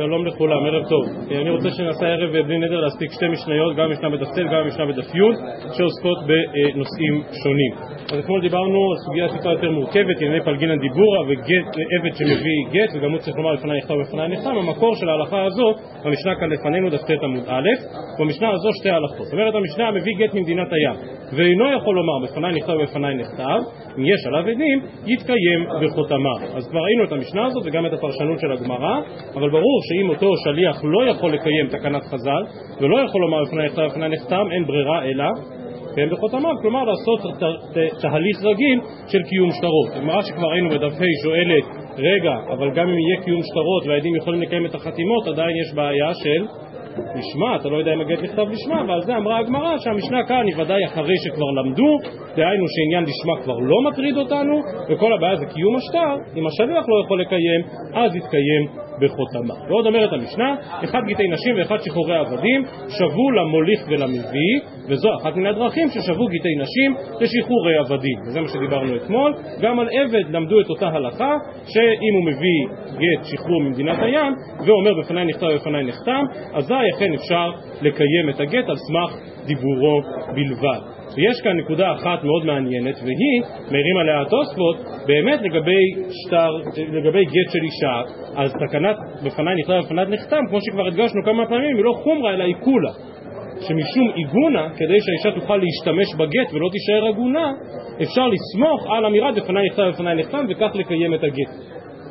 שלום לכולם, ערב טוב. אני רוצה שנעשה ערב בלי נדר להספיק שתי משניות, גם משנה בדף צל, גם משנה בדף י', שעוסקות בנושאים שונים. אז אתמול דיברנו על סוגיה טיפה יותר מורכבת, ענייני פלגינן דיבורה ועבד שמביא גט, וגם הוא צריך לומר לפני נכתב ולפני נחתם. המקור של ההלכה הזאת, המשנה כאן לפנינו, דף ט' עמוד א', במשנה הזו שתי הלכות. זאת אומרת, המשנה מביא גט ממדינת הים, ואינו יכול לומר בפניי נכתב ולפניי נכתב, אם יש עליו עדים, יתקיים בחותמה. אז כבר ראינו את המשנה הזאת וגם את הפרשנות של הגמרא, אבל ברור שאם אותו שליח לא יכול לקיים תקנת חז"ל ולא יכול לומר לפני נחתם, אין ברירה אלא כן, בחותמיו, כלומר לעשות תהליך רגיל של קיום שטרות. הגמרא שכבר ראינו בדף ה' שואלת, רגע, אבל גם אם יהיה קיום שטרות והעדים יכולים לקיים את החתימות, עדיין יש בעיה של לשמה, אתה לא יודע אם הגט נכתב לשמה, ועל זה אמרה הגמרא שהמשנה כאן היא ודאי אחרי שכבר למדו, דהיינו שעניין לשמה כבר לא מטריד אותנו, וכל הבעיה זה קיום השטר, אם השליח לא יכול לקיים, אז יתקיים בחותמה. ועוד אומרת המשנה, אחד גיטי נשים ואחד שחרורי עבדים, שבו למוליך ולמביא, וזו אחת מן הדרכים ששבו גיטי נשים לשחרורי עבדים. וזה מה שדיברנו אתמול. גם על עבד למדו את אותה הלכה, שאם הוא מביא גט שחרור ממדינת הים, ואומר בפניי נכתב ובפניי נחתם, אזי אכן אפשר לקיים את הגט על סמך דיבורו בלבד. ויש כאן נקודה אחת מאוד מעניינת והיא, מעירים עליה התוספות, באמת לגבי שטר, לגבי גט של אישה, אז תקנת בפניי נכתב ובפניי נחתם, כמו שכבר הדגשנו כמה פעמים, היא לא חומרה אלא היא כולה. שמשום עיגונה, כדי שהאישה תוכל להשתמש בגט ולא תישאר עגונה, אפשר לסמוך על אמירת בפניי נכתב ובפניי נחתם וכך לקיים את הגט.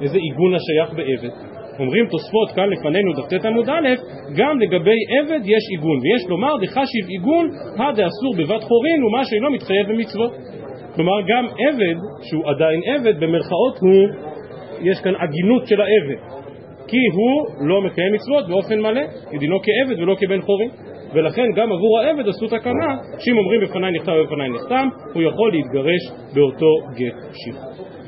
איזה עיגון השייך בעבד? אומרים תוספות כאן לפנינו דף ט עמוד א', גם לגבי עבד יש עיגון, ויש לומר דחשיב עיגון, הדאסור בבת חורין ומה שאינו מתחייב במצוות. כלומר גם עבד, שהוא עדיין עבד, במרכאות הוא, יש כאן עגינות של העבד, כי הוא לא מקיים מצוות באופן מלא, כדינו כעבד ולא כבן חורין. ולכן גם עבור העבד עשו תקנה שאם אומרים בפניי נכתב ובפניי נחתם, הוא יכול להתגרש באותו גט שחרור.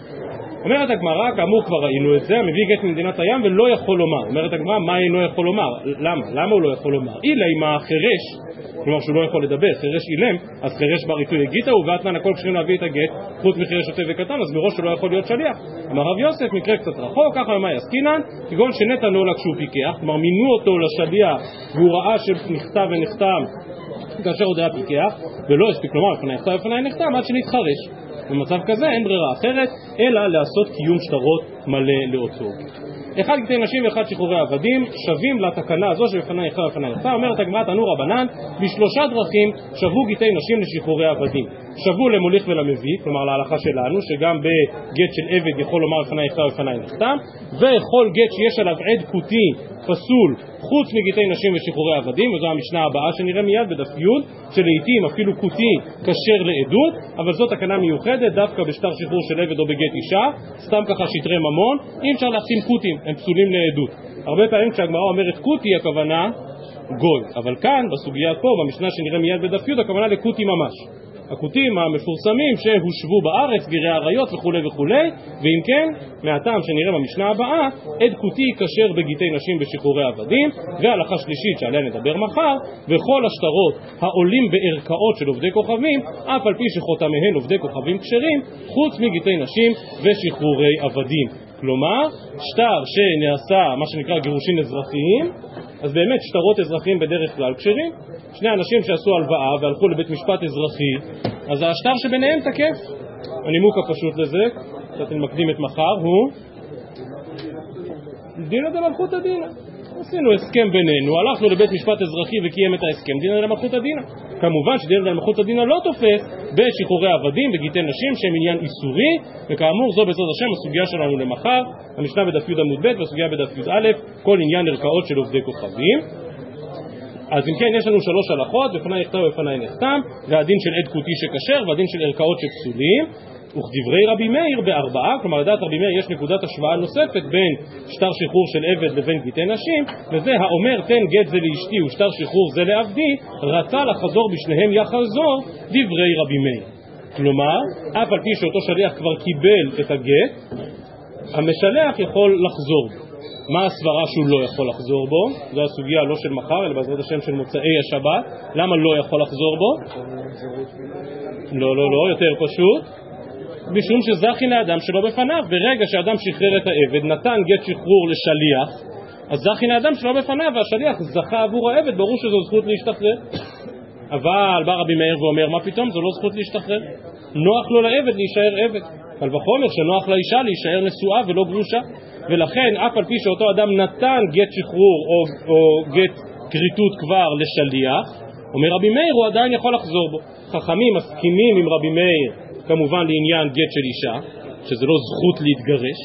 אומרת הגמרא, כאמור כבר ראינו את זה, המביא גט ממדינת הים ולא יכול לומר. אומרת הגמרא, מה אינו יכול לומר? למה? למה הוא לא יכול לומר? אילה עם החירש, כלומר שהוא לא יכול לדבר, חירש אילם, אז חירש בריתוי הגיתה הוא ואתנן הכל כשרים להביא את הגט, חוץ מחירש שוטה וקטן, אז מראש הוא לא יכול להיות שליח. אמר רב יוסף, מקרה קצת רחוק, ככה במאי עסקינן, כגון שנתנו לה כשהוא פיקח, כלומר מינו אותו לשליח והוא ראה שנכתב ונחתם כאשר עוד היה פיקח, ולא הספיק לומר לפני נכתב ולפני נחתם עד שנתחרש. במצב כזה אין ברירה אחרת אלא לעשות קיום שטרות מלא לאותו אחד גיטי נשים ואחד שחרורי עבדים שווים לתקנה הזו שבפני נכתב ובפני נכתב אומרת הגמרא תנו רבנן בשלושה דרכים שבו גיטי נשים לשחרורי עבדים שבו למוליך ולמביא כלומר להלכה שלנו שגם בגט של עבד יכול לומר לפני נכתב ובפני נכתב וכל גט שיש עליו עד כותי פסול חוץ מגיטי נשים ושחרורי עבדים וזו המשנה הבאה שנראה מיד בדף י' שלעיתים אפילו כותי כשר לעדות אבל זו תקנה מיוחדת דווקא בשטר שחרור של עבד או בגט אישה סתם ככה שטרי ממון אי אפשר להחתים כותים הם פסולים לעדות. הרבה פעמים כשהגמרא אומרת כותי הכוונה גוי אבל כאן בסוגיה פה במשנה שנראה מיד בדף י' הכוונה לכותי ממש הכותים המפורסמים שהושבו בארץ, גרי אריות וכולי וכולי, ואם כן, מהטעם שנראה במשנה הבאה, עד כותי כשר בגיטי נשים בשחרורי עבדים, והלכה שלישית שעליה נדבר מחר, וכל השטרות העולים בערכאות של עובדי כוכבים, אף על פי שחותמיהן עובדי כוכבים כשרים, חוץ מגיטי נשים ושחרורי עבדים. כלומר, שטר שנעשה מה שנקרא גירושין אזרחיים, אז באמת שטרות אזרחיים בדרך כלל כשרים. שני אנשים שעשו הלוואה והלכו לבית משפט אזרחי, אז השטר שביניהם תקף. הנימוק הפשוט לזה, קצת מקדים את מחר, הוא דינא דמלכותא דינא. עשינו הסכם בינינו, הלכנו לבית משפט אזרחי וקיים את ההסכם, דינא דמלכותא דינא. כמובן שדינא דמלכותא דינא לא תופס בשחרורי עבדים, בגיטי נשים שהם עניין איסורי, וכאמור זו בעזרת השם הסוגיה שלנו למחר, המשנה בדף י עמוד ב' והסוגיה בדף י"א, כל עניין ערכאות של עובדי כוכבים. אז אם כן יש לנו שלוש הלכות, בפניי נכתב ובפניי נחתם, והדין של עד כותי שכשר והדין של ערכאות שפסולים וכדברי רבי מאיר בארבעה, כלומר לדעת רבי מאיר יש נקודת השוואה נוספת בין שטר שחרור של עבד לבין גיטי נשים, וזה האומר תן גט זה לאשתי ושטר שחרור זה לעבדי, רצה לחזור בשניהם יחזור דברי רבי מאיר. כלומר, אף על פי שאותו שליח כבר קיבל את הגט, המשלח יכול לחזור בו. מה הסברה שהוא לא יכול לחזור בו? זו הסוגיה לא של מחר, אלא בעזרת השם של מוצאי השבת. למה לא יכול לחזור בו? לא, לא, לא, יותר פשוט. משום שזכי לאדם שלא בפניו. ברגע שאדם שחרר את העבד, נתן גט שחרור לשליח, אז זכין האדם שלא בפניו והשליח זכה עבור העבד, ברור שזו זכות להשתחרר. אבל בא רבי מאיר ואומר, מה פתאום, זו לא זכות להשתחרר. נוח לו לעבד להישאר עבד. קל וחומר שנוח לאישה להישאר נשואה ולא גרושה. ולכן, אף על פי שאותו אדם נתן גט שחרור או, או גט כריתות כבר לשליח, אומר רבי מאיר, הוא עדיין יכול לחזור בו. חכמים מסכימים עם רבי מאיר, כמובן לעניין גט של אישה, שזה לא זכות להתגרש,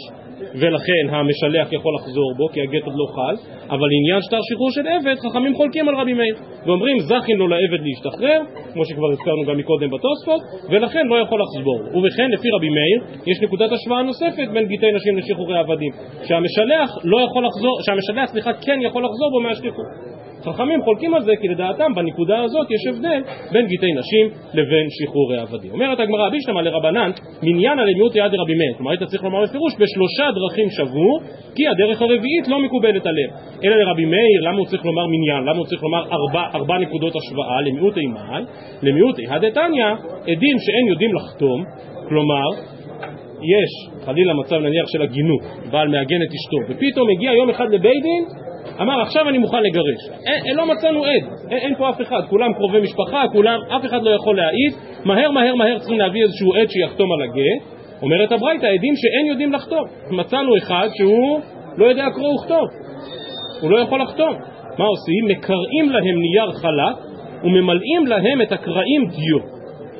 ולכן המשלח יכול לחזור בו, כי הגט עוד לא חל, אבל לעניין שטר שחרור של עבד, חכמים חולקים על רבי מאיר, ואומרים זכין לו לעבד להשתחרר, כמו שכבר הזכרנו גם מקודם בתוספות, ולכן לא יכול לחזור. ובכן, לפי רבי מאיר, יש נקודת השוואה נוספת בין גיטי נשים לשחרורי עבדים, שהמשלח לא יכול לחזור, שהמשלח, סליחה, כן יכול לחזור בו מהשליחות. חכמים חולקים על זה כי לדעתם בנקודה הזאת יש הבדל בין גיטי נשים לבין שחרורי עבדים. אומרת הגמרא בישלמה לרבנן מניין על מיעוט יד רבי מאיר. כלומר היית צריך לומר בפירוש בשלושה דרכים שבור כי הדרך הרביעית לא מקובלת עליהם. אלא לרבי מאיר למה הוא צריך לומר מניין? למה הוא צריך לומר ארבע, ארבע נקודות השוואה למיעוט אימאי? למיעוט הדתניא עדים שאין יודעים לחתום כלומר יש חלילה מצב נניח של עגינות בעל מעגן את אשתו ופתאום הגיע יום אחד לבית דין אמר עכשיו אני מוכן לגרש. אין, לא מצאנו עד, אין, אין פה אף אחד, כולם קרובי משפחה, כולם, אף אחד לא יכול להעיד, מהר מהר מהר צריכים להביא איזשהו עד שיחתום על הגט. אומרת הברייתא, עדים שאין יודעים לחתום. מצאנו אחד שהוא לא יודע קרוא וכתוב, הוא לא יכול לחתום. מה עושים? מקרעים להם נייר חלק וממלאים להם את הקרעים דיו.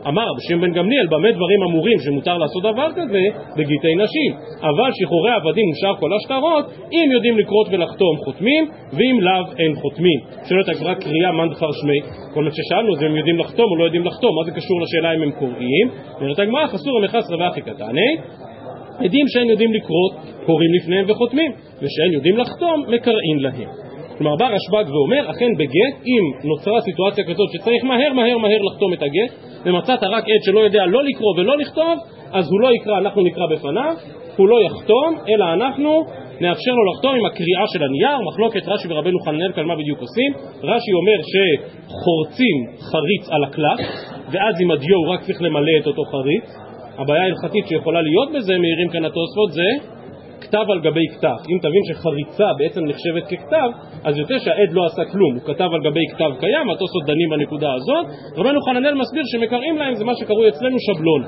אמר רבי שמעון בן גמליאל, במה דברים אמורים שמותר לעשות דבר כזה? בגיטי נשים. אבל שחרורי עבדים ושאר כל השטרות, אם יודעים לקרות ולחתום חותמים, ואם לאו אין חותמים. שואלת הגמרא קריאה מאן דפר שמי, כל מה ששאלנו זה אם יודעים לחתום או לא יודעים לחתום, מה זה קשור לשאלה אם הם קוראים? אומרת הגמרא חסור המכס ואחי קטני, עדים שאין יודעים לקרות, קוראים לפניהם וחותמים, ושאין יודעים לחתום, מקראים להם. כלומר בא רשב"ג ואומר, אכן בגט, אם נוצרה סיטואציה כזאת שצריך מהר מהר מהר לחתום את הגט, ומצאת רק עד שלא יודע לא לקרוא ולא לכתוב, אז הוא לא יקרא, אנחנו נקרא בפניו, הוא לא יחתום, אלא אנחנו נאפשר לו לחתום עם הקריאה של הנייר, מחלוקת רש"י ורבנו חננאל כאן מה בדיוק עושים, רש"י אומר שחורצים חריץ על הקלף, ואז עם הדיו הוא רק צריך למלא את אותו חריץ, הבעיה ההלכתית שיכולה להיות בזה, מעירים כאן התוספות, זה כתב על גבי כתב. אם תבין שחריצה בעצם נחשבת ככתב, אז יוצא שהעד לא עשה כלום, הוא כתב על גבי כתב קיים, התוספות דנים בנקודה הזאת. רבנו חננאל מסביר שמקראים להם זה מה שקרוי אצלנו שבלון.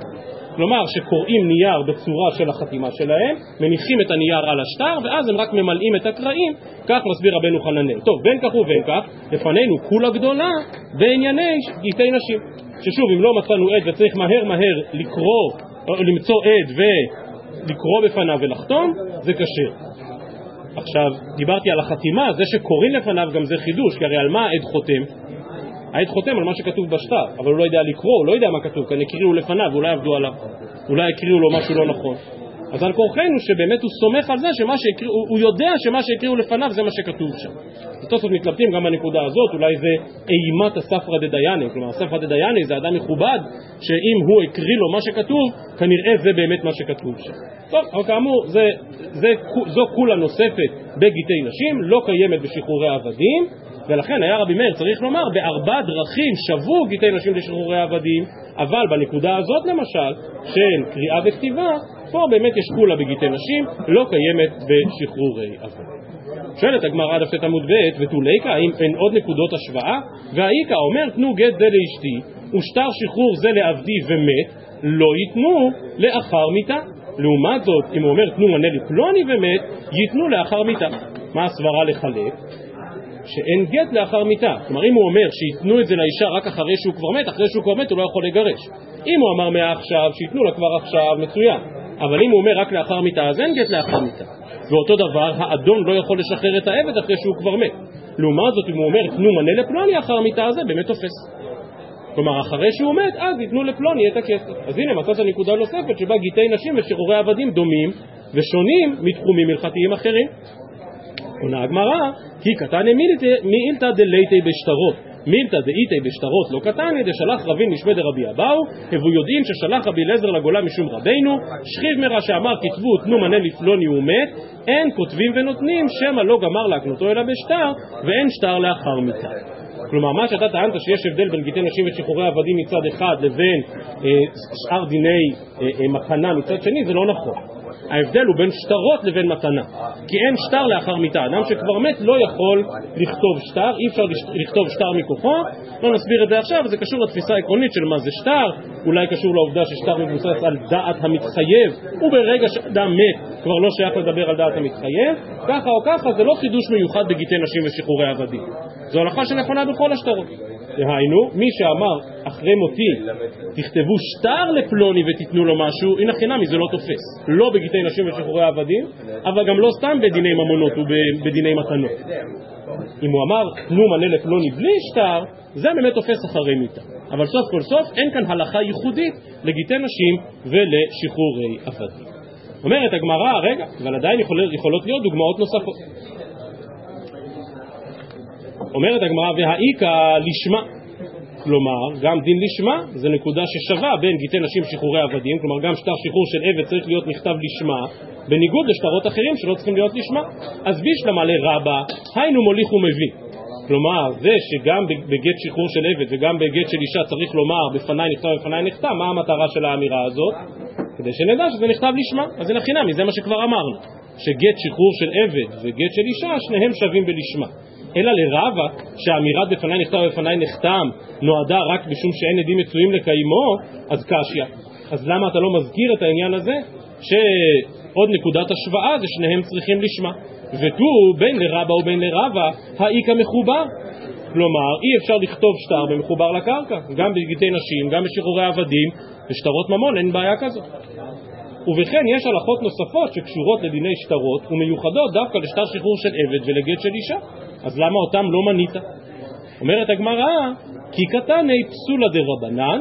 כלומר שקוראים נייר בצורה של החתימה שלהם, מניחים את הנייר על השטר, ואז הם רק ממלאים את הקראים, כך מסביר רבנו חננאל. טוב, בין כך ובין כך, לפנינו כולה גדולה בענייני גיטי נשים. ששוב, אם לא מצאנו עד וצריך מהר מהר לקרוא, למצוא עד ו... לקרוא בפניו ולחתום, זה כשר. עכשיו, דיברתי על החתימה, זה שקוראים לפניו גם זה חידוש, כי הרי על מה העד חותם? העד חותם על מה שכתוב בשטר, אבל הוא לא יודע לקרוא, הוא לא יודע מה כתוב, כאן הקריאו לפניו, אולי עבדו עליו, אולי הקריאו לו משהו לא נכון. אז על כורחנו שבאמת הוא סומך על זה שמה שהקריאו, הוא יודע שמה שהקריאו לפניו זה מה שכתוב שם. התוספות מתלבטים גם בנקודה הזאת, אולי זה אימת הספרא דדייני, כלומר הספרא דדייני זה אדם מכובד, שאם הוא הקריא לו מה שכתוב, כנראה זה באמת מה שכתוב שם. טוב, אבל כאמור, זה, זה, זו כולה נוספת בגיטי נשים, לא קיימת בשחרורי עבדים, ולכן היה רבי מאיר צריך לומר בארבע דרכים שבו גיטי נשים לשחרורי עבדים אבל בנקודה הזאת למשל של קריאה וכתיבה פה באמת יש כולה בגיטי נשים לא קיימת בשחרורי עבדים שואלת הגמרא עד אפת עמוד ב' ותוליקה האם אין עוד נקודות השוואה והאיכא אומר תנו גט זה לאשתי ושטר שחרור זה לעבדי ומת לא ייתנו לאחר מיתה לעומת זאת אם הוא אומר תנו מנה לפלוני ומת ייתנו לאחר מיתה מה הסברה לחלק? שאין גט לאחר מיתה. כלומר, אם הוא אומר שייתנו את זה לאישה רק אחרי שהוא כבר מת, אחרי שהוא כבר מת הוא לא יכול לגרש. אם הוא אמר מעכשיו, שייתנו לה כבר עכשיו, מצוין. אבל אם הוא אומר רק לאחר מיתה, אז אין גט לאחר מיתה. ואותו דבר, האדון לא יכול לשחרר את העבד אחרי שהוא כבר מת. לעומת זאת, אם הוא אומר, תנו מנה לפלוני אחר מיתה, זה באמת תופס. כלומר, אחרי שהוא מת, אז ייתנו לפלוני את הכסף. אז הנה מצאת נקודה נוספת שבה גיטי נשים ושירורי עבדים דומים ושונים מתחומים הלכתיים אחרים. עונה הגמרא, כי קטני מילתא דלייטי בשטרות. מילתא דאיתי בשטרות לא קטני, דשלח רבין משמי דרבי אבאו, הבו יודעים ששלח רבי אליעזר לגולה משום רבינו, שכיב מרע שאמר כתבו תנו מנה לפלוני ומת, אין כותבים ונותנים, שמא לא גמר להקנותו אלא בשטר, ואין שטר לאחר מיתה. כלומר, מה שאתה טענת שיש הבדל בין גיטי נשים ושחרורי עבדים מצד אחד לבין אה, שאר דיני אה, אה, מחנה מצד שני, זה לא נכון. ההבדל הוא בין שטרות לבין מתנה. כי אין שטר לאחר מיתה. אדם שכבר מת לא יכול לכתוב שטר, אי אפשר לכתוב שטר מכוחו. לא נסביר את זה עכשיו, זה קשור לתפיסה העקרונית של מה זה שטר, אולי קשור לעובדה ששטר מבוסס על דעת המתחייב, וברגע שאדם מת כבר לא שייך לדבר על דעת המתחייב, ככה או ככה זה לא חידוש מיוחד בגיטי נשים ושחרורי עבדים. זו הלכה שנכונה בכל השטרות. דהיינו, מי שאמר אחרי מותי תכתבו שטר לפלוני ותיתנו לו משהו, הנה חינמי זה לא תופס. לא בגיטי נשים ושחרורי עבדים, אבל גם לא סתם בדיני ממונות ובדיני מתנות. אם הוא אמר תנו מנה לפלוני בלי שטר, זה באמת תופס אחרי מיתה. אבל סוף כל סוף אין כאן הלכה ייחודית לגיטי נשים ולשחרורי עבדים. אומרת הגמרא, רגע, אבל עדיין יכול, יכולות להיות דוגמאות נוספות. אומרת הגמרא, והאיכא לשמה. כלומר, גם דין לשמה זה נקודה ששווה בין גיטי נשים שחרורי עבדים, כלומר גם שטר שחרור של עבד צריך להיות נכתב לשמה, בניגוד לשטרות אחרים שלא צריכים להיות לשמה. אז בישלמה לרבה, היינו מוליך ומביא. כלומר, זה שגם בגט שחרור של עבד וגם בגט של אישה צריך לומר בפניי נכתב ובפניי נכתב, מה המטרה של האמירה הזאת? כדי שנדע שזה נכתב לשמה. אז הנה חינמי, זה מה שכבר אמרנו, שגט שחרור של עבד וגט של אישה, שניהם שווים בלשמה. אלא לרבה שהאמירת בפניי נכתב ובפניי נחתם נועדה רק משום שאין עדים מצויים לקיימו, אז קשיא. אז למה אתה לא מזכיר את העניין הזה? שעוד נקודת השוואה זה שניהם צריכים לשמה. ותו בין לרבה ובין לרבה, האיכא מחובר. כלומר, אי אפשר לכתוב שטר במחובר לקרקע, גם בגיטי נשים, גם בשחרורי עבדים, בשטרות ממון אין בעיה כזאת. ובכן יש הלכות נוספות שקשורות לדיני שטרות ומיוחדות דווקא לשטר שחרור של עבד ולגט של אישה. אז למה אותם לא מנית? אומרת הגמרא, כי קטני פסולה דרבנן,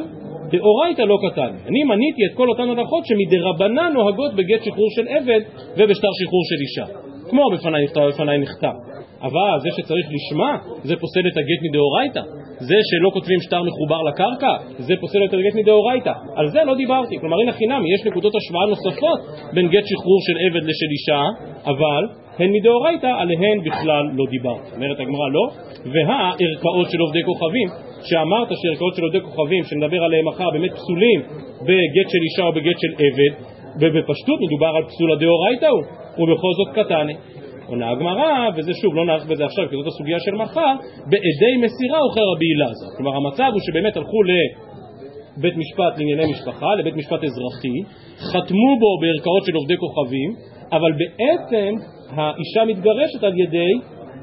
דאורייתא לא קטני. אני מניתי את כל אותן הלכות שמדרבנן נוהגות בגט שחרור של עבד ובשטר שחרור של אישה. כמו בפניי נכתב ובפניי נכתב. אבל זה שצריך לשמה, זה פוסל את הגט מדאורייתא. זה שלא כותבים שטר מחובר לקרקע, זה פוסל את הגט מדאורייתא. על זה לא דיברתי. כלומר, הנה חינמי, יש נקודות השוואה נוספות בין גט שחרור של עבד לשל אישה, אבל הן מדאורייתא, עליהן בכלל לא דיברתי. אומרת הגמרא לא, והערכאות של עובדי כוכבים, שאמרת שערכאות של עובדי כוכבים, שנדבר עליהם מחר, באמת פסולים בגט של אישה או בגט של עבד, ובפשטות מדובר על פסולה דאורייתא הוא, ובכל זאת קטני. עונה הגמרא, וזה שוב, לא נערך בזה עכשיו, כי זאת הסוגיה של מחר, בעדי מסירה אוכל רבי אלעזר. כלומר, המצב הוא שבאמת הלכו לבית משפט לענייני משפחה, לבית משפט אזרחי, חתמו בו בערכאות של עובדי כוכבים, אבל בעצם האישה מתגרשת על ידי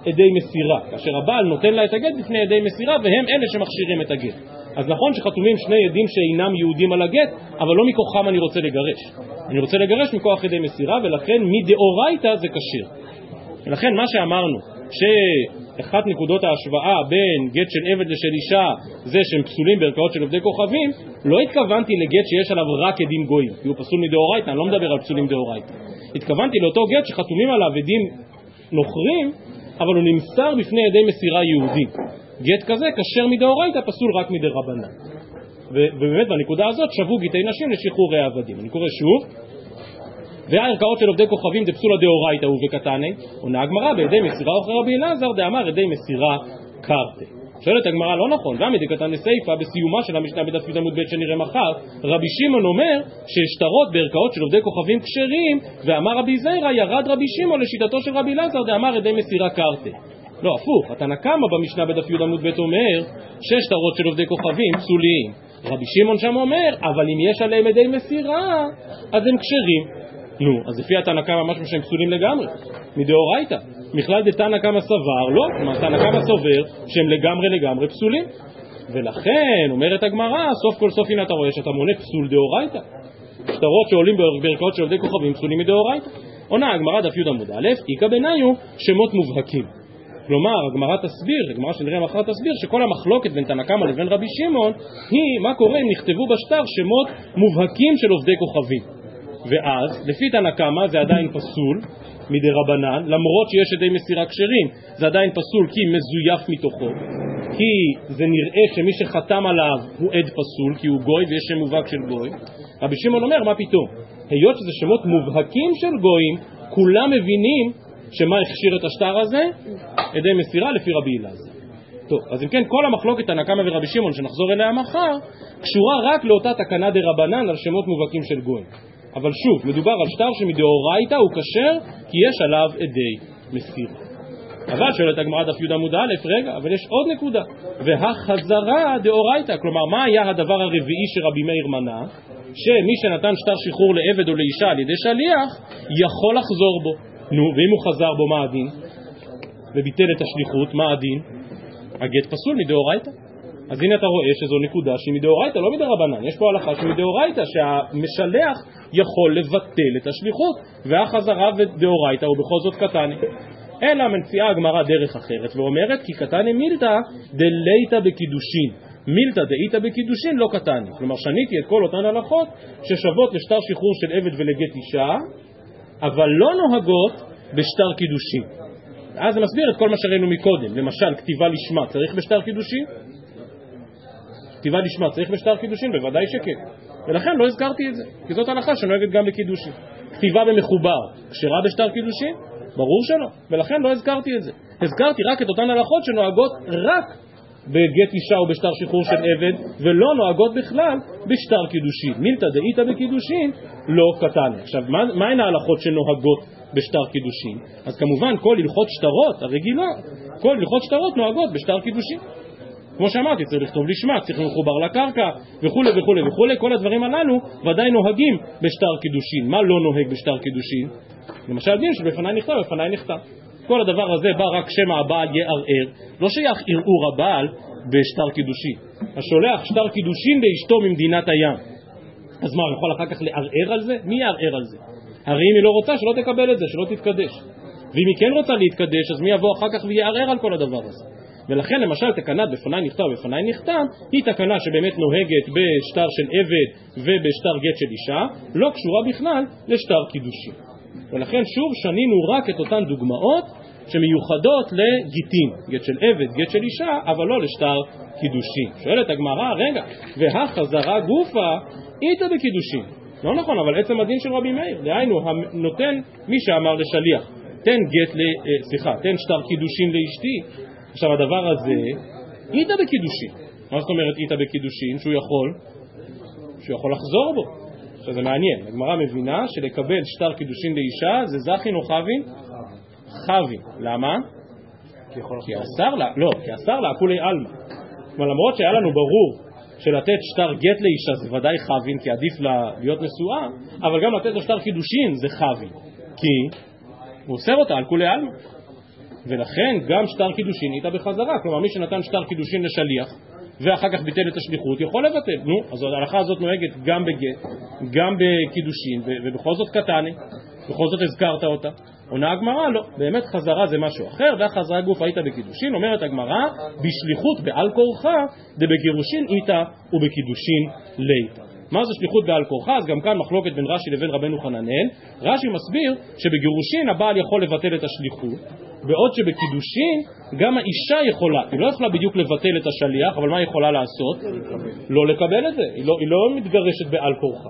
עדי מסירה, כאשר הבעל נותן לה את הגט בפני עדי מסירה, והם אלה שמכשירים את הגט. אז נכון שחתומים שני עדים שאינם יהודים על הגט, אבל לא מכוחם אני רוצה לגרש. אני רוצה לגרש מכוח ידי מסירה, ולכן מדאורייתא זה כשיר. ולכן מה שאמרנו, שאחת נקודות ההשוואה בין גט של עבד לשל אישה זה שהם פסולים בערכאות של עובדי כוכבים, לא התכוונתי לגט שיש עליו רק עדים גויים, כי הוא פסול מדאורייתא, אני לא מדבר על פסולים דאורייתא. התכוונתי לאותו גט שחתומים עליו עדים נוכרים, אבל הוא נמסר בפני ידי מסירה יהודים. גט כזה כשר מדאורייתא פסול רק מדי רבנן. ובאמת בנקודה הזאת שבו גיטי נשים לשחרורי עבדים. אני קורא שוב והערכאות של עובדי כוכבים דפסולה דאורייתא ובקטני עונה הגמרא בידי מסירה אוכר רבי אלעזר דאמר ידי מסירה קרתי שואלת הגמרא לא נכון, גם ידי קטני סיפא בסיומה של המשנה בדף י' עמוד ב' שנראה מחר רבי שמעון אומר ששטרות בערכאות של עובדי כוכבים כשרים ואמר רבי זיירא ירד רבי שמעון לשיטתו של רבי אלעזר דאמר ידי מסירה קרתי לא, הפוך, התנא קמא במשנה בדף י' עמוד ב' אומר ששטרות של עובדי כוכבים פסוליים. רבי שמעון שם אומר, אבל אם יש עליהם ידי מסירה, אז הם כשרים. נו, אז לפי התנא קמא משהו שהם פסולים לגמרי, מדאורייתא. מכלל דתנא קמא סבר, לא, תנא קמא סובר שהם לגמרי לגמרי פסולים. ולכן, אומרת הגמרא, סוף כל סוף הנה אתה רואה שאתה מונה פסול דאורייתא. שטרות שעולים בערכאות של עובדי כוכבים פסולים מדאורייתא. עונה הגמרא דף י עמוד א', איכא בניו שמות מובהקים. כלומר, הגמרא תסביר, הגמרא שנראה מחר תסביר, שכל המחלוקת בין תנא קמא לבין רבי שמעון היא מה קורה אם נכתבו בשטר שמות מובהקים של עובדי כוכבים. ואז, לפי תנא קמא זה עדיין פסול מדי רבנן, למרות שיש ידי מסירה כשרים, זה עדיין פסול כי מזויף מתוכו, כי זה נראה שמי שחתם עליו הוא עד פסול, כי הוא גוי ויש שם מובהק של גוי. רבי שמעון אומר, מה פתאום? היות שזה שמות מובהקים של גויים, כולם מבינים שמה הכשיר את השטר הזה? ידי מסירה לפי רבי אלעזר. טוב, אז אם כן, כל המחלוקת תנא קמא ורבי שמעון, שנחזור אליה מחר, קשורה רק לאותה תקנה דה רבנן על שמות מובהקים של גויים. אבל שוב, מדובר על שטר שמדאורייתא הוא כשר כי יש עליו עדי מסיר. אבל שואלת הגמרא דף י עמוד א', רגע, אבל יש עוד נקודה. והחזרה דאורייתא, כלומר, מה היה הדבר הרביעי שרבי מאיר מנה? שמי שנתן שטר שחרור לעבד או לאישה על ידי שליח, יכול לחזור בו. נו, ואם הוא חזר בו, מה הדין? וביטל את השליחות, מה הדין? הגט פסול מדאורייתא. אז הנה אתה רואה שזו נקודה שהיא מדאורייתא, לא מדרבנן, יש פה הלכה שהיא מדאורייתא, שהמשלח יכול לבטל את השליחות, והחזרה ודאורייתא הוא בכל זאת קטני. אלא מנציאה הגמרא דרך אחרת ואומרת כי קטני מילתא דליתא בקידושין. מילתא דאיתא בקידושין לא קטני. כלומר שניתי את כל אותן הלכות ששוות לשטר שחרור של עבד ולגט אישה אבל לא נוהגות בשטר קידושין. אז זה מסביר את כל מה שראינו מקודם. למשל כתיבה לשמה צריך בשטר קידושין? כתיבה לשמה צריך בשטר קידושין? בוודאי שכן ולכן לא הזכרתי את זה כי זאת הלכה שנוהגת גם בקידושין כתיבה במחובר כשרה בשטר קידושין? ברור שלא, ולכן לא הזכרתי את זה. הזכרתי רק את אותן הלכות שנוהגות רק בגט אישה או בשטר שחרור של עבד, ולא נוהגות בכלל בשטר קידושין. מילתא דאיתא בקידושין לא קטני. עכשיו, מה הן ההלכות שנוהגות בשטר קידושין? אז כמובן כל הלכות שטרות הרגילות, כל הלכות שטרות נוהגות בשטר קידושין. כמו שאמרתי, צריך לכתוב לשמה, צריך מחובר לקרקע וכולי וכולי וכולי, כל הדברים הללו ודאי נוהגים בשטר קידושין. מה לא נוהג בשטר קידושין? למשל דין שבפניי נכתב, בפניי נכתב. כל הדבר הזה בא רק שמא הבעל יערער, לא שייך ערעור הבעל בשטר קידושין. השולח שטר קידושין לאשתו ממדינת הים. אז מה, הוא יכול אחר כך לערער על זה? מי יערער על זה? הרי אם היא לא רוצה, שלא תקבל את זה, שלא תתקדש. ואם היא כן רוצה להתקדש, אז מי יבוא אחר כך ויערער על כל הדבר הזה? ולכן למשל תקנת בפניי נכתב ובפניי נחתם היא תקנה שבאמת נוהגת בשטר של עבד ובשטר גט של אישה, לא קשורה בכלל לשטר קידושין. ולכן שוב שנינו רק את אותן דוגמאות שמיוחדות לגיטין, גט של עבד, גט של אישה, אבל לא לשטר קידושין. שואלת הגמרא, רגע, והחזרה גופה איתה בקידושין. לא נכון, אבל עצם הדין של רבי מאיר, דהיינו, נותן מי שאמר לשליח, תן גט. אה, סליחה, תן שטר קידושין לאשתי, עכשיו הדבר הזה, איתה בקידושין. מה זאת אומרת איתה בקידושין? שהוא יכול, שהוא יכול לחזור בו. עכשיו זה מעניין, הגמרא מבינה שלקבל שטר קידושין לאישה זה זכין או חבין? חבין. למה? כי אסר לה, לא, כי אסר לה כולי עלמא. כלומר למרות שהיה לנו ברור שלתת שטר גט לאישה זה ודאי חבין, כי עדיף לה להיות נשואה, אבל גם לתת לו שטר קידושין זה חבין. כי הוא אוסר אותה על כולי עלמא. ולכן גם שטר קידושין איתה בחזרה, כלומר מי שנתן שטר קידושין לשליח ואחר כך ביטל את השליחות יכול לבטל, נו, אז ההלכה הזאת נוהגת גם בגט, גם בקידושין, ובכל זאת קטני, בכל זאת הזכרת אותה. עונה הגמרא, לא, באמת חזרה זה משהו אחר, והחזרה גוף היית בקידושין, אומרת הגמרא, בשליחות בעל כורחה, דבגירושין איתה ובקידושין ליתה. מה זה שליחות בעל כורחה? אז גם כאן מחלוקת בין רש"י לבין רבנו חננאל. רש"י מסביר שבגירושין הבעל יכול לבטל את השליחות, בעוד שבקידושין גם האישה יכולה, היא לא יכולה בדיוק לבטל את השליח, אבל מה היא יכולה לעשות? לא לקבל את זה, היא לא, היא לא מתגרשת בעל כורחה.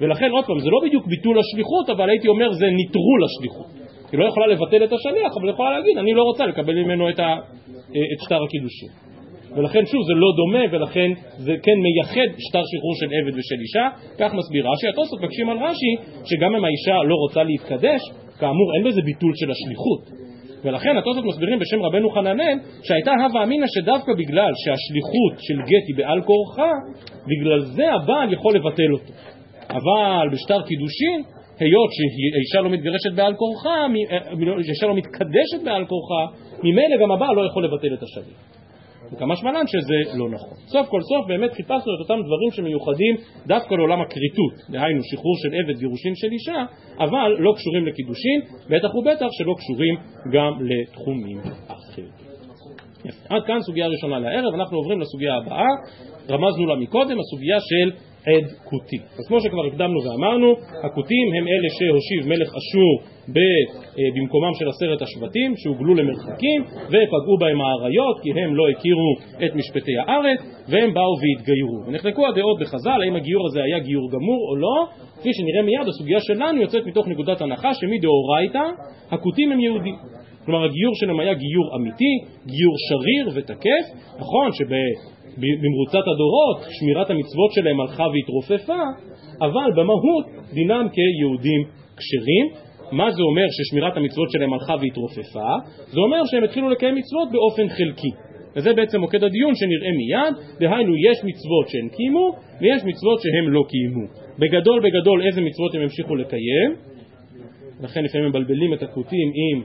ולכן עוד פעם, זה לא בדיוק ביטול השליחות, אבל הייתי אומר זה נטרול השליחות. היא לא יכולה לבטל את השליח, אבל היא יכולה להגיד, אני לא רוצה לקבל ממנו את, ה, את שטר הקידושין. ולכן שוב זה לא דומה ולכן זה כן מייחד שטר שחרור של עבד ושל אישה כך מסביר רש"י, התוספות מקשים על רש"י שגם אם האישה לא רוצה להתקדש כאמור אין בזה ביטול של השליחות ולכן התוספות מסבירים בשם רבנו חננאל שהייתה הווה אמינא שדווקא בגלל שהשליחות של גט היא בעל כורחה בגלל זה הבעל יכול לבטל אותו אבל בשטר קידושין היות שהאישה לא מתגרשת בעל כורחה, האישה לא מתקדשת בעל כורחה, ממילא גם הבעל לא יכול לבטל את השליח. וכמה שמלן שזה לא נכון. סוף כל סוף באמת חיפשנו את אותם דברים שמיוחדים דווקא לעולם הכריתות, דהיינו שחרור של עבד, גירושין של אישה, אבל לא קשורים לקידושין, בטח ובטח שלא קשורים גם לתחומים אחרים. עד כאן סוגיה ראשונה לערב, אנחנו עוברים לסוגיה הבאה, רמזנו לה מקודם, הסוגיה של עד כותי. אז כמו שכבר הקדמנו ואמרנו, הכותים הם אלה שהושיב מלך אשור אה, במקומם של עשרת השבטים שהוגלו למרחקים ופגעו בהם האריות כי הם לא הכירו את משפטי הארץ והם באו והתגיירו. ונחלקו הדעות בחז"ל האם הגיור הזה היה גיור גמור או לא, כפי שנראה מיד הסוגיה שלנו יוצאת מתוך נקודת הנחה שמדאורייתא הכותים הם יהודים. כלומר הגיור שלהם היה גיור אמיתי, גיור שריר ותקף, נכון שב... במרוצת הדורות, שמירת המצוות שלהם הלכה והתרופפה, אבל במהות דינם כיהודים כשרים. מה זה אומר ששמירת המצוות שלהם הלכה והתרופפה? זה אומר שהם התחילו לקיים מצוות באופן חלקי. וזה בעצם מוקד הדיון שנראה מיד, דהיינו יש מצוות שהם קיימו ויש מצוות שהם לא קיימו. בגדול בגדול איזה מצוות הם המשיכו לקיים? לכן לפעמים מבלבלים את הכותים עם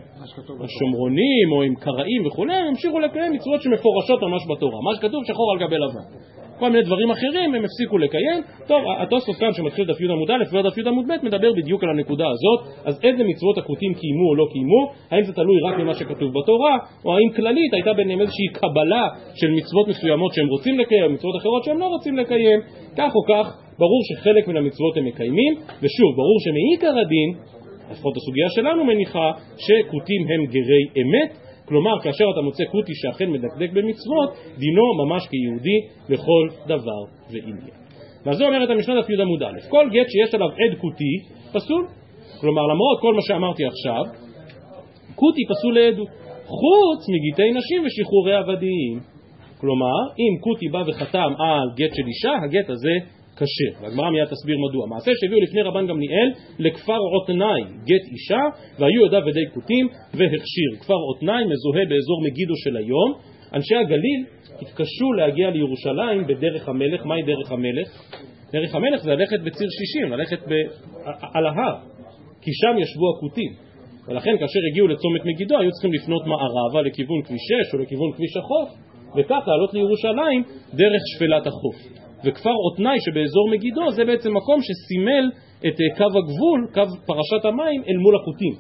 השומרונים או עם קראים וכולי, הם המשיכו לקיים מצוות שמפורשות ממש בתורה, מה שכתוב שחור על גבי לבן. כל מיני דברים אחרים הם הפסיקו לקיים. טוב, התוספות כאן שמתחיל דף י עמוד א' ודף י עמוד ב' מדבר בדיוק על הנקודה הזאת, אז איזה מצוות הכותים קיימו או לא קיימו, האם זה תלוי רק במה שכתוב בתורה, או האם כללית הייתה ביניהם איזושהי קבלה של מצוות מסוימות שהם רוצים לקיים, מצוות אחרות שהם לא רוצים לקיים, כך או כך, ברור שחלק מן המצוות הם מקיימים, ושוב, ברור שמעיקר הדין, לפחות הסוגיה שלנו מניחה, שכותים הם גרי אמת, כלומר, כאשר אתה מוצא כותי שאכן מדקדק במצוות, דינו ממש כיהודי לכל דבר ועניין. ועל זה אומרת המשנה דף י עמוד א', כל גט שיש עליו עד כותי, פסול. כלומר, למרות כל מה שאמרתי עכשיו, כותי פסול לעדות, חוץ מגיטי נשים ושחרורי עבדים. כלומר, אם כותי בא וחתם על גט של אישה, הגט הזה כשר. והגמרא מיד תסביר מדוע. מעשה שהביאו לפני רבן גמליאל לכפר עותנאי, גט אישה, והיו ידיו ידי כותים והכשיר. כפר עותנאי מזוהה באזור מגידו של היום. אנשי הגליל התקשו להגיע לירושלים בדרך המלך. מהי דרך המלך? דרך המלך זה ללכת בציר שישים, ללכת ב... על ההר, כי שם ישבו הכותים. ולכן כאשר הגיעו לצומת מגידו היו צריכים לפנות מערבה לכיוון כביש 6 או לכיוון כביש החוף וכך לעלות לירושלים דרך שפלת החוף. וכפר עותנאי שבאזור מגידו זה בעצם מקום שסימל את אה, קו הגבול, קו פרשת המים, אל מול החוטים.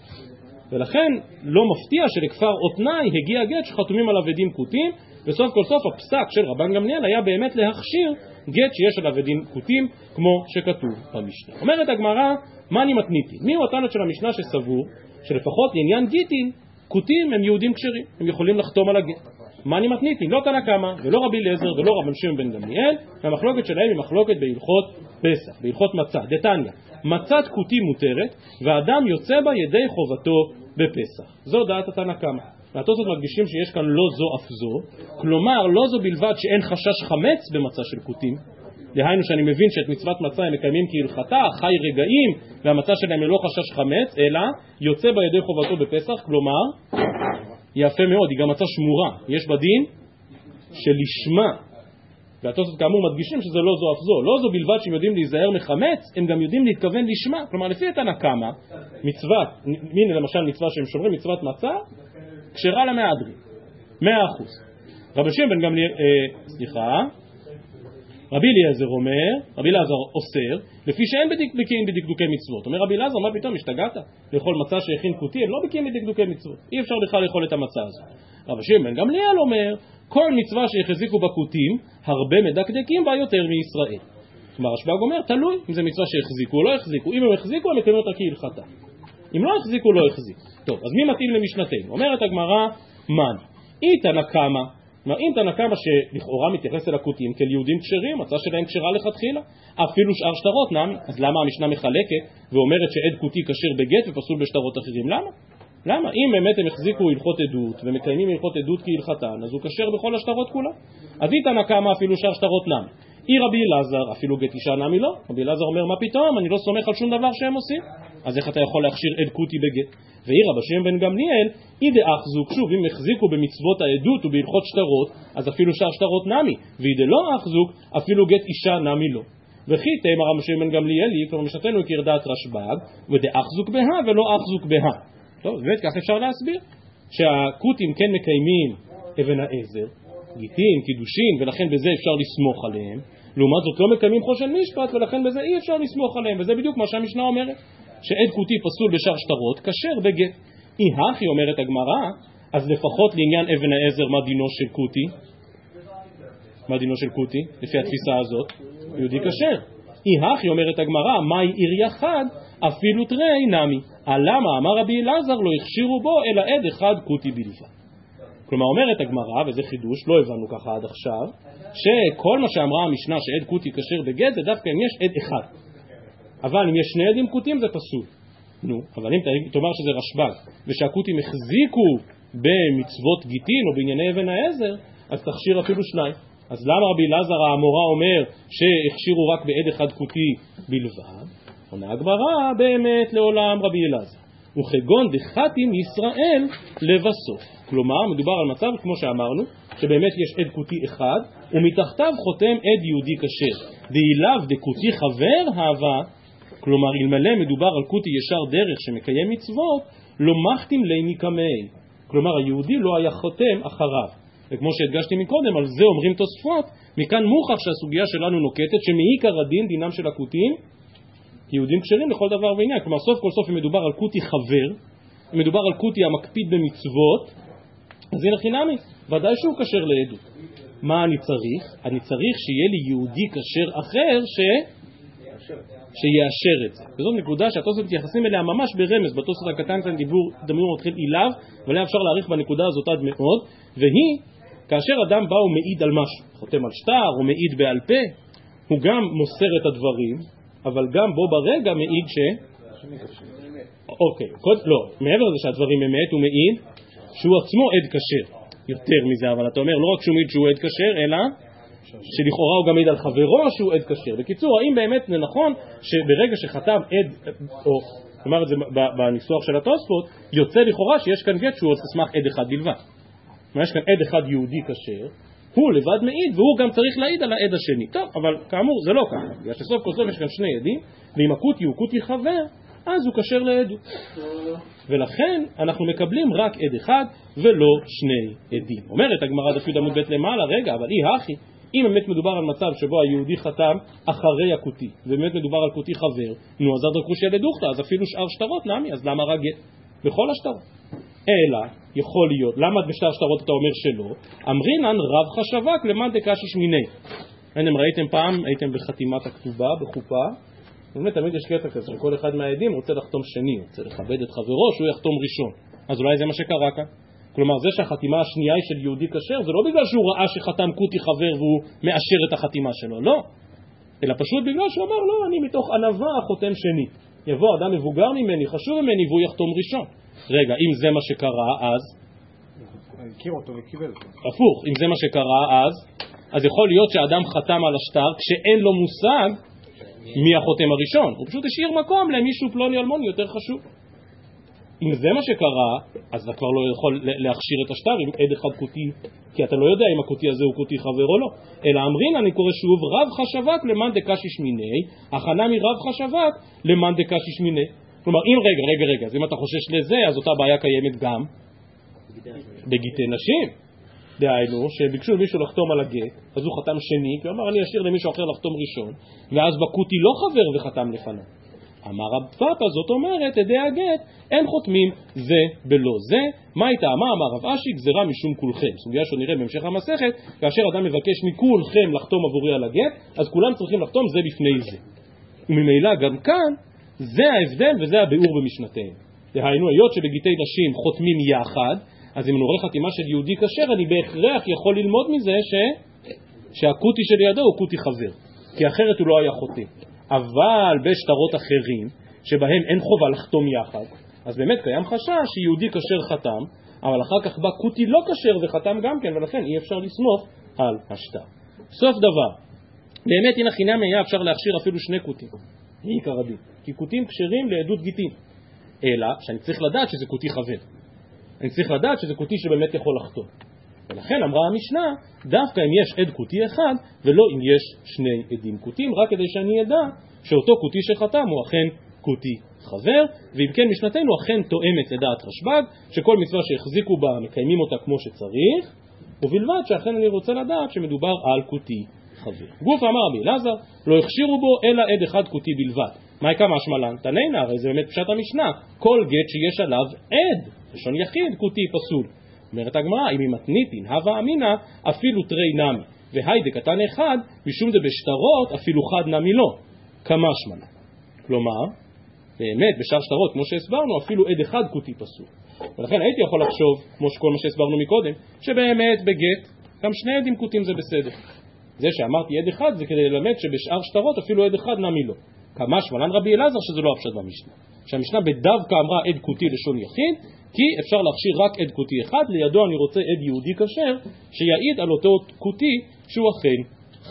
ולכן לא מפתיע שלכפר עותנאי הגיע גט שחתומים עליו עדים כותים, וסוף כל סוף הפסק של רבן גמליאל היה באמת להכשיר גט שיש עליו עדים כותים, כמו שכתוב במשנה. אומרת הגמרא, מה אני מתניתי? מי הוא התנא של המשנה שסבור שלפחות לעניין גיטין, כותים הם יהודים כשרים, הם יכולים לחתום על הגט. מה אני מתניתים? לא תנא קמא ולא רבי אליעזר ולא רבן שמעון בן גמליאל, והמחלוקת שלהם היא מחלוקת בהלכות פסח, בהלכות מצה, דתניא, מצת כותי מותרת, ואדם יוצא בה ידי חובתו בפסח. זו דעת התנא קמא. והתוספות מדגישים שיש כאן לא זו אף זו, כלומר לא זו בלבד שאין חשש חמץ במצה של כותים, דהיינו שאני מבין שאת מצוות מצה הם מקיימים כהלכתה, חי רגעים והמצה שלהם ללא חשש חמץ, אלא יוצא בה ידי חובתו בפסח, כלומר יפה מאוד, היא גם מצה שמורה, יש בה דין שלשמה, והתוספות כאמור מדגישים שזה לא זו אף זו, לא זו בלבד שהם יודעים להיזהר מחמץ, הם גם יודעים להתכוון לשמה, כלומר לפי התנא קמא, מצוות, הנה למשל מצווה שהם שומרים, מצוות מצה, כשרה למהדרין, מאה אחוז. רבי שמעון בן גמליאל, אה, סליחה, רבי אליעזר אומר, רבי אליעזר אוסר, לפי שאין בקיאים בדקדוקי מצוות. אומר רבי אליעזר, מה פתאום, השתגעת? לאכול מצה שהכין כותי, הם לא בקיאים בדקדוקי מצוות. אי אפשר בכלל לאכול את המצה הזאת. רבי שמעון גמליאל אומר, כל מצווה שהחזיקו בכותים, הרבה מדקדקים בה יותר מישראל. כלומר, רשב"ג אומר, תלוי אם זו מצווה שהחזיקו או לא החזיקו. אם הם החזיקו, הם מקיימים אותה כהלכתה. אם לא החזיקו, לא החזיקו. טוב, אז מי מתאים למשנתנו? אומרת הגמרא, מן. איתנא קמא אם תנא קמא שלכאורה מתייחס אל הכותים כאל יהודים כשרים, מצא שלהם כשרה לכתחילה. אפילו שאר שטרות נמי, אז למה המשנה מחלקת ואומרת שעד כותי כשר בגט ופסול בשטרות אחרים? למה? למה? אם באמת הם החזיקו הלכות עדות ומקיימים הלכות עדות כהלכתן, אז הוא כשר בכל השטרות כולם. אז היא תנא קמא אפילו שאר שטרות נמי. אי רבי אלעזר, אפילו גט אישה נמי לא. רבי אלעזר אומר, מה פתאום, אני לא סומך על שום דבר שהם עושים. אז איך אתה יכול להכשיר כותי בגט? ואי רבי שמעון בן גמליאל, אי דאחזוק, שוב, אם החזיקו במצוות העדות ובהלכות שטרות, אז אפילו שאר שטרות נמי, ואי דלא אחזוק, אפילו גט אישה נמי לא. וכי תאמר רבי שמעון בן גמליאלי, כלומר משנתנו הכיר דעת רשב"ג, ודאחזוק בהא ולא אחזוק בהא. טוב, באמת כך אפשר להסביר, שהכותים כן מקיימים אבן העזר, גיטין, קידושין, ולכן בזה אפשר לסמוך עליהם, לעומת זאת לא מקיימים חושן משפט, ולכן בזה אי אפשר לסמוך עליהם, וזה בדיוק מה שהמשנה אומרת. שעד כותי פסול בשאר שטרות, כשר בגט. אי הכי אומרת הגמרא, אז לפחות לעניין אבן העזר מה דינו של כותי? מה דינו של כותי? לפי התפיסה הזאת, יהודי כשר. אי הכי אומרת הגמרא, מהי עיר יחד? אפילו תרי נמי. למה אמר רבי אלעזר לא הכשירו בו אלא עד אחד כותי בלבד. כלומר אומרת הגמרא, וזה חידוש, לא הבנו ככה עד עכשיו, שכל מה שאמרה המשנה שעד כותי כשר בגט זה דווקא אם יש עד אחד. אבל אם יש שני עדים כותים זה פסול. נו, אבל אם תאמר שזה רשב"ג, ושהכותים החזיקו במצוות גיטין או בענייני אבן העזר, אז תכשיר אפילו שניים. אז למה רבי אלעזר האמורה אומר שהכשירו רק בעד אחד כותי בלבד? עונה הגמרא באמת לעולם רבי אלעזר. וכגון דחתים ישראל לבסוף. כלומר, מדובר על מצב, כמו שאמרנו, שבאמת יש עד כותי אחד, ומתחתיו חותם עד יהודי כשר. דאילאו דכותי חבר הווה, כלומר, אלמלא מדובר על כותי ישר דרך שמקיים מצוות, לא מחתים ליני קמי. כלומר, היהודי לא היה חותם אחריו. וכמו שהדגשתי מקודם, על זה אומרים תוספות, מכאן מוכח שהסוגיה שלנו נוקטת, שמעיקר הדין, דינם של הכותים, יהודים כשרים לכל דבר ועניין. כלומר, סוף כל סוף אם מדובר על כותי חבר, אם מדובר על כותי המקפיד במצוות, אז הנה חינמי, ודאי שהוא כשר לעדות. מה אני צריך? אני צריך שיהיה לי יהודי כשר אחר ש... שיאשר את זה. וזאת נקודה שהתוספות מתייחסים אליה ממש ברמז, בתוספות הקטן כאן דיבור, דמיון מתחיל אילב, אבל אפשר להעריך בנקודה הזאת עד מאוד, והיא, כאשר אדם בא ומעיד על משהו, חותם על שטר או מעיד בעל פה, הוא גם מוסר את הדברים, אבל גם בו ברגע מעיד ש... אוקיי, לא, מעבר לזה שהדברים אמת, הוא מעיד שהוא עצמו עד כשר. יותר מזה, אבל אתה אומר לא רק שהוא מעיד שהוא עד כשר, אלא שלכאורה הוא גם מעיד על חברו שהוא עד כשר. בקיצור, האם באמת זה נכון שברגע שחתם עד, או נאמר את זה בניסוח של התוספות, יוצא לכאורה שיש כאן גט שהוא על סמך עד אחד בלבד. יש כאן עד אחד יהודי כשר, הוא לבד מעיד והוא גם צריך להעיד על העד השני. טוב, אבל כאמור זה לא ככה, בגלל שסוף כל סוף יש כאן שני עדים, ואם הכותי הוא כותי חבר, אז הוא כשר לעדות. ולכן אנחנו מקבלים רק עד אחד ולא שני עדים. אומרת הגמרא דף י' עמוד ב' למעלה, רגע, אבל אי הכי, אם באמת מדובר על מצב שבו היהודי חתם אחרי הכותי, ובאמת מדובר על כותי חבר, נו אז אדרא קושיא לדוכתא, אז אפילו שאר שטרות נמי, אז למה רק גט? בכל השטרות. אלא, יכול להיות, למה בשטר שטרות אתה אומר שלא? אמרינן רב חשבק למאן דקשי שמיני. אתם ראיתם פעם, הייתם בחתימת הכתובה, בחופה, באמת תמיד יש קטע כזה, שכל אחד מהעדים רוצה לחתום שני, רוצה לכבד את חברו שהוא יחתום ראשון. אז אולי זה מה שקרה כאן. כלומר, זה שהחתימה השנייה היא של יהודי כשר, זה לא בגלל שהוא ראה שחתם קוטי חבר והוא מאשר את החתימה שלו, לא. אלא פשוט בגלל שהוא אמר, לא, אני מתוך ענווה חותם שני. יבוא אדם מבוגר ממני, חשוב ממני, והוא יחתום ראשון. רגע, אם זה מה שקרה, אז... הכיר אותו וקיבל אותו. הפוך, אם זה מה שקרה, אז... אז יכול להיות שאדם חתם על השטר כשאין לו מושג מי החותם הראשון. הוא פשוט השאיר מקום למישהו פלוני אלמוני יותר חשוב. אם זה מה שקרה, אז אתה כבר לא יכול להכשיר את השטר עם עד אחד כותי, כי אתה לא יודע אם הכותי הזה הוא כותי חבר או לא. אלא אמרין, אני קורא שוב, רב חשבת למאן דקשיש מיני, הכנה מרב חשבת למאן דקשיש מיני. כלומר, אם רגע, רגע, רגע, אז אם אתה חושש לזה, אז אותה בעיה קיימת גם בגיטי נשים. דהיינו, שביקשו מישהו לחתום על הגט, אז הוא חתם שני, כי הוא אמר אני אשאיר למישהו אחר לחתום ראשון, ואז בקוטי לא חבר וחתם לפניו. אמר רב פאפא, זאת אומרת, עדי הגט, אין חותמים זה בלא זה. מה הייתה אמר? אמר רב אשי, גזירה משום כולכם. סוגיה שנראה בהמשך המסכת, כאשר אדם מבקש מכולכם לחתום עבורי על הגט, אז כולם צריכים לחתום זה בפני זה. וממילא גם כאן, זה ההבדל וזה הביאור במשנתיהם. דהיינו, היות שבגיטי נשים חותמים יחד, אז אם רואה חתימה של יהודי כשר, אני בהכרח יכול ללמוד מזה ש... שהכותי שלידו הוא כותי חבר, כי אחרת הוא לא היה חותם. אבל בשטרות אחרים, שבהם אין חובה לחתום יחד, אז באמת קיים חשש שיהודי כשר חתם, אבל אחר כך בא כותי לא כשר וחתם גם כן, ולכן אי אפשר לסמוך על השטר. סוף דבר, באמת הנה חינם היה אפשר להכשיר אפילו שני כותים, מעיקר הדין, כי כותים כשרים לעדות גיטין, אלא שאני צריך לדעת שזה כותי חבר. אני צריך לדעת שזה כותי שבאמת יכול לחתום. ולכן אמרה המשנה, דווקא אם יש עד כותי אחד, ולא אם יש שני עדים כותים, רק כדי שאני אדע שאותו כותי שחתם הוא אכן כותי חבר, ואם כן משנתנו אכן תואמת לדעת רשב"ג, שכל מצווה שהחזיקו בה מקיימים אותה כמו שצריך, ובלבד שאכן אני רוצה לדעת שמדובר על כותי חבר. גוף אמר רבי אלעזר, לא הכשירו בו אלא עד אחד כותי בלבד. מה יקרא משמע לן? תננה, הרי זה באמת פשט המשנה, כל גט שיש עליו עד לשון יחיד, כותי פסול. אומרת הגמרא, אם היא מתניתין, הווה אמינא, אפילו תרי נמי, והי דקתן אחד, משום דבשטרות, אפילו חד נמי לא, כמה שמנה. כלומר, באמת, בשאר שטרות, כמו שהסברנו, אפילו עד אחד כותי פסול. ולכן הייתי יכול לחשוב, כמו שכל מה שהסברנו מקודם, שבאמת בגט, גם שני עדים כותים זה בסדר. זה שאמרתי עד אחד זה כדי ללמד שבשאר שטרות אפילו עד אחד נמי לא. כמה שמלן רבי אלעזר שזה לא הפשט במשנה. שהמשנה בדווקא אמרה עד כותי לשון יחיד, כי אפשר להכשיר רק עד כותי אחד, לידו אני רוצה עד יהודי כשר, שיעיד על אותו כותי שהוא אכן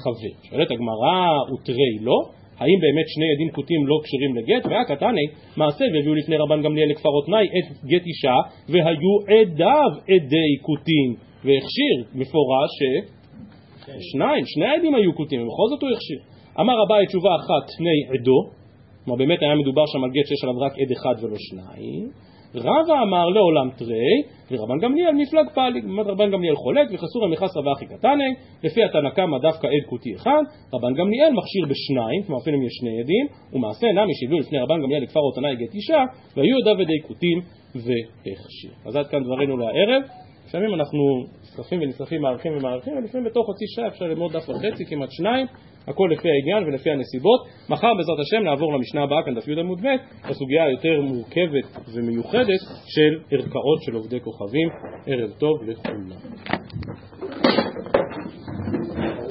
חבר. שואלת הגמרא, ותרי לא? האם באמת שני עדים כותים לא כשרים לגט? והקטני מעשה והביאו לפני רבן גמליאל לכפר תנאי את גט אישה והיו עדיו עדי כותים והכשיר מפורש ששניים, שני העדים היו כותים ובכל זאת הוא הכשיר. אמר אביי תשובה אחת תני עדו, כלומר באמת היה מדובר שם על גט שיש עליו רק עד אחד ולא שניים רבא אמר לעולם תרי, ורבן גמליאל מפלג פליג. באמת רבן גמליאל חולק, וחסור המכס רבה אחי קטני, לפי התנא קמא דווקא עד כותי אחד, רבן גמליאל מכשיר בשניים, כלומר אפילו אם יש שני עדים, ומעשה נמי שהביאו לפני רבן גמליאל לכפר אותנאי גט אישה, והיו ידיו עדי כותים והכשיר. אז עד כאן דברינו לערב. לפעמים אנחנו נסחפים ונסחפים, מערכים ומערכים, ולפעמים בתוך חצי שעה אפשר ללמוד דף וחצי, כמעט שניים, הכל לפי העניין ולפי הנסיבות. מחר בעזרת השם נעבור למשנה הבאה, כאן דף י' עמוד ב', לסוגיה היותר מורכבת ומיוחדת של ערכאות של עובדי כוכבים. ערב טוב לכולם.